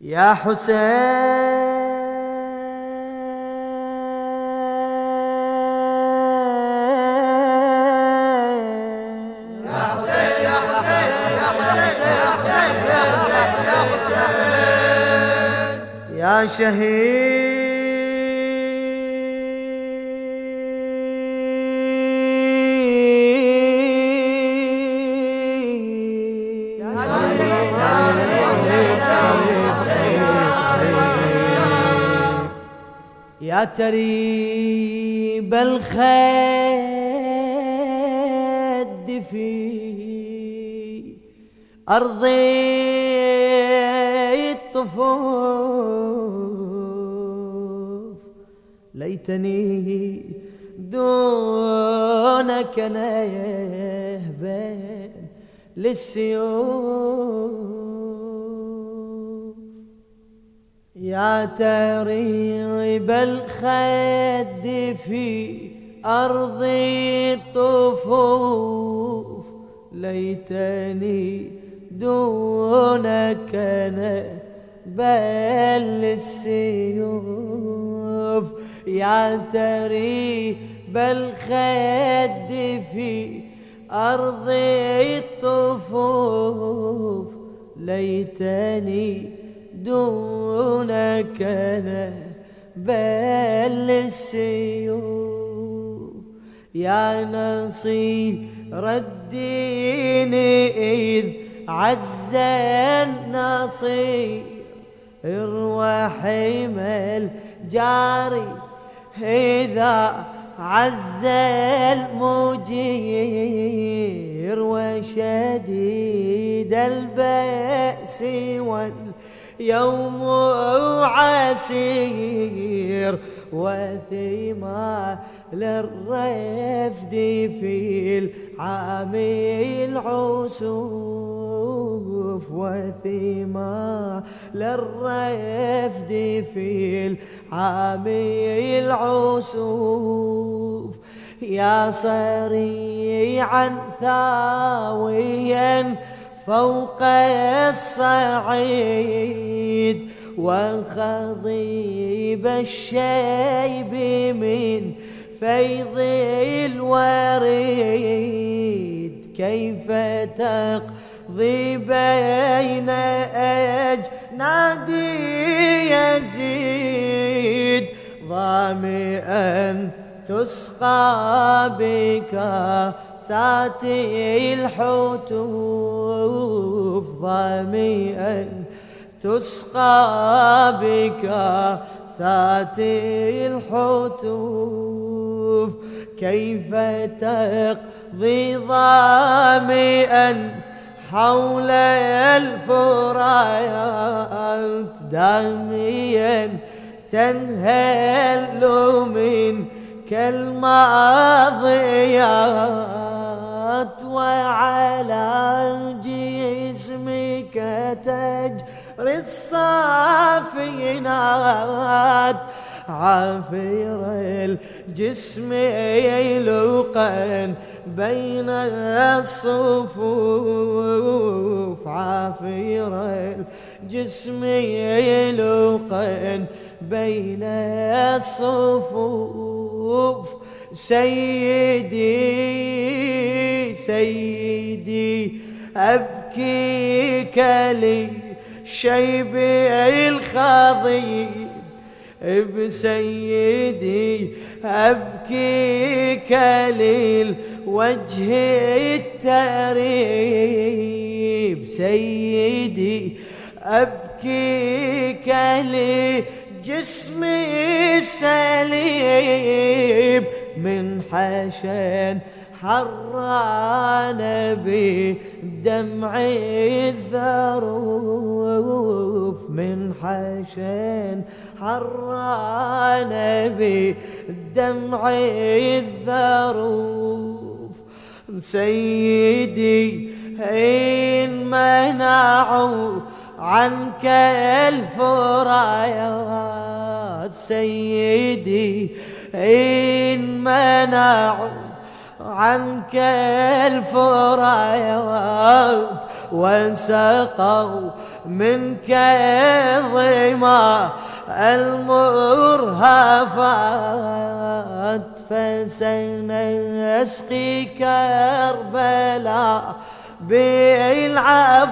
يا حسين. يا شهيد. تريب الخد في أرضي الطفوف. ليتني دونك نهبا للسيوف. يا تريب الخد في أرضي الطفوف ليتني دونك نبل السيوف. يا تريب الخد في أرضي الطفوف ليتني دونك نبل السيوف يا نصير الدين إذ عز النصير. وحيم الجاري إذا عز المجير وشديد البأس واليوم عسير وثيما للرفد في العام العسوف وثيما للرفد في العام العسوف. يا صريعا ثاويا فوق الصعيد وخضيب الشيب من فيض الوريد. كيف تقضي بين أجنادي يزيد؟ ظامئا تسقى بكاسات الحتوف ظامئا. تسقى بكاسات الحتوف كيف تقضي ظامئا حول الفرات داميا تنهل من كالماضيات وعلى جسمك تجري الصافينات. عافير الجسم يلوقا بين الصفوف. عافير الجسم يلوقا بين الصفوف. سيدي سيدي أبكيك لي شيب الخضيب بسيدي أبكيك للوجه التريب. سيدي أبكيك لجسمي السليب من حشن حران بدمع الذروف من حشن حران بدمع الذروف. سيدي إن منعوا عنك الفرايات سيدي إن منعوا عنك الفرايات وسقوا من كظما المرهفات. فسنسقي كربلاء بالعبرات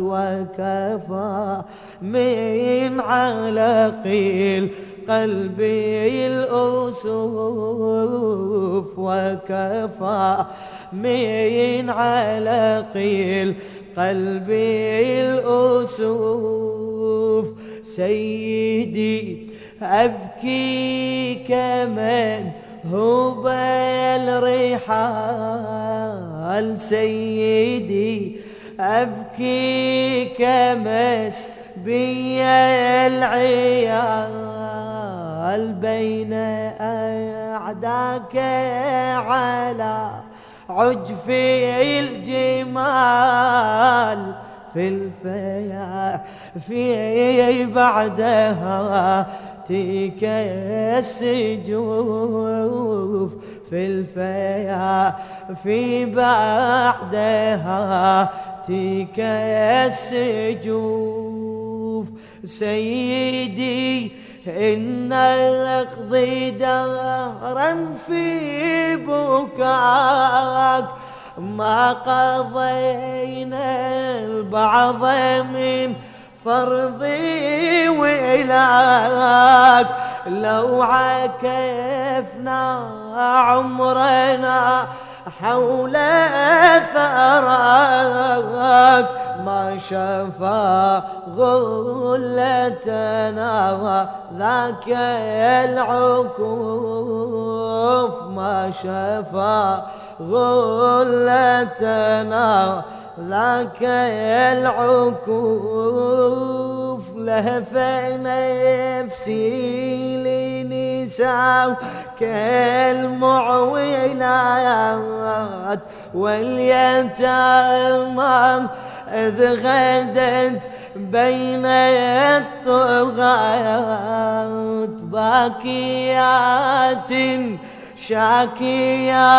وكفى من علقي قلبي الأسوف وكفى من علقي قلبي الأسوف سيدي أبكي كمن هو الرحال سيدي أبكي كمس بي العيال بين أعداك على عجف الجمال في الفيا في بعدها تيك السجوف. في الفيا في بعدها تيك السجوف. سيدي إن أقضي دهرا في بكاك ما قضينا البعض من فرضي وإلاك لو عكفنا عمرنا حول ثراك ما شفى غلتنا ذاك العكوف ما شفى غلتنا ذاك العكوف لهف نفسي لنساء كالمعوينات واليتامى إذ غدت بين الطغاة باكيات شاكيات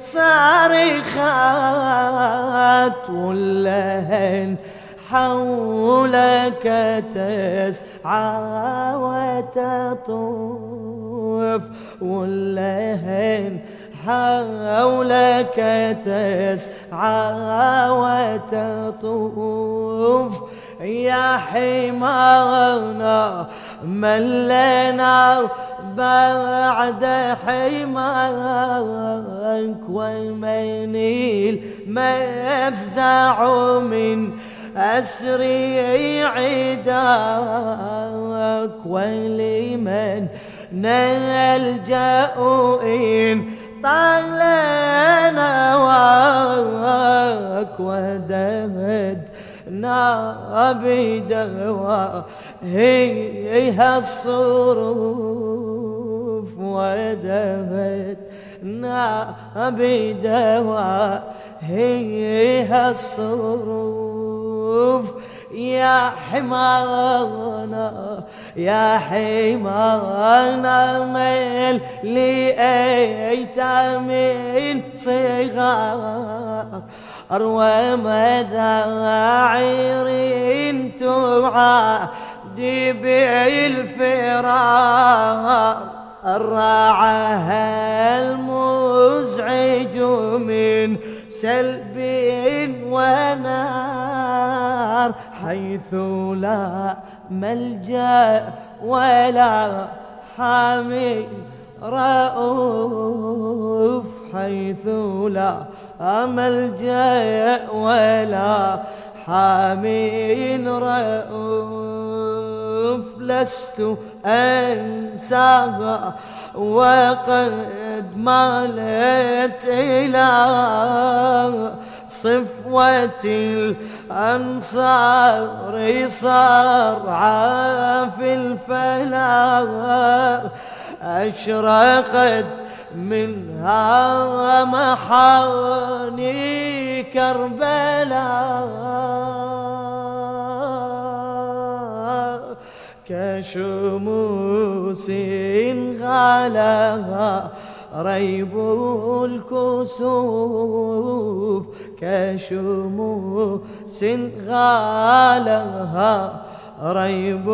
صارخات واللهن حولك تسعى وتطوف واللهن حولك تسعى وتطوف يا حمانا من لنا بعد حماك ومن المفزع من أسري عداك ولمن نلجأ إن طال نواك ودهد بدواء هي الصروف ودهت بدواء هي الصروف يا حمانا يا حمانا ميل لأيتام صغار. أروى مذاعير تعادي بالفرار. الراعة المزعج من سلب ونار. حيث لا ملجأ ولا حامي رؤوف حيث لا ملجأ ولا حامي رؤوف. لست أنساها وقد مالت إلى صفوة الأنصار صرعى في الفلاح. أشرقت منها محاني كربلاء. كشموس غلاها ريب الكسوف كشموس غالها. ريب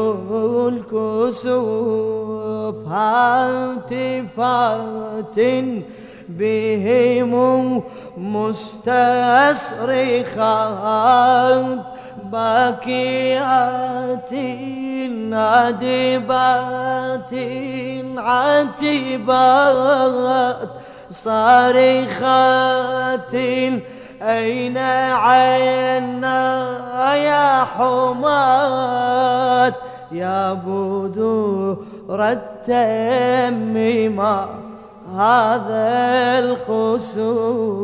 الكسوف هاتفات بهم مستصرخات باكيات عدبات عتبات صارخات أين عينا يا حمات؟ يا بدور التميمة هذا الخسوف.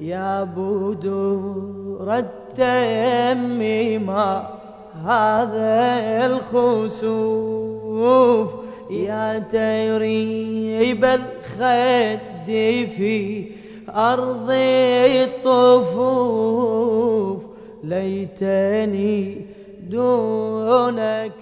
يا بدور التميمة هذا الخسوف. يا تريب الخد في أرض الطفوف ليتني دونك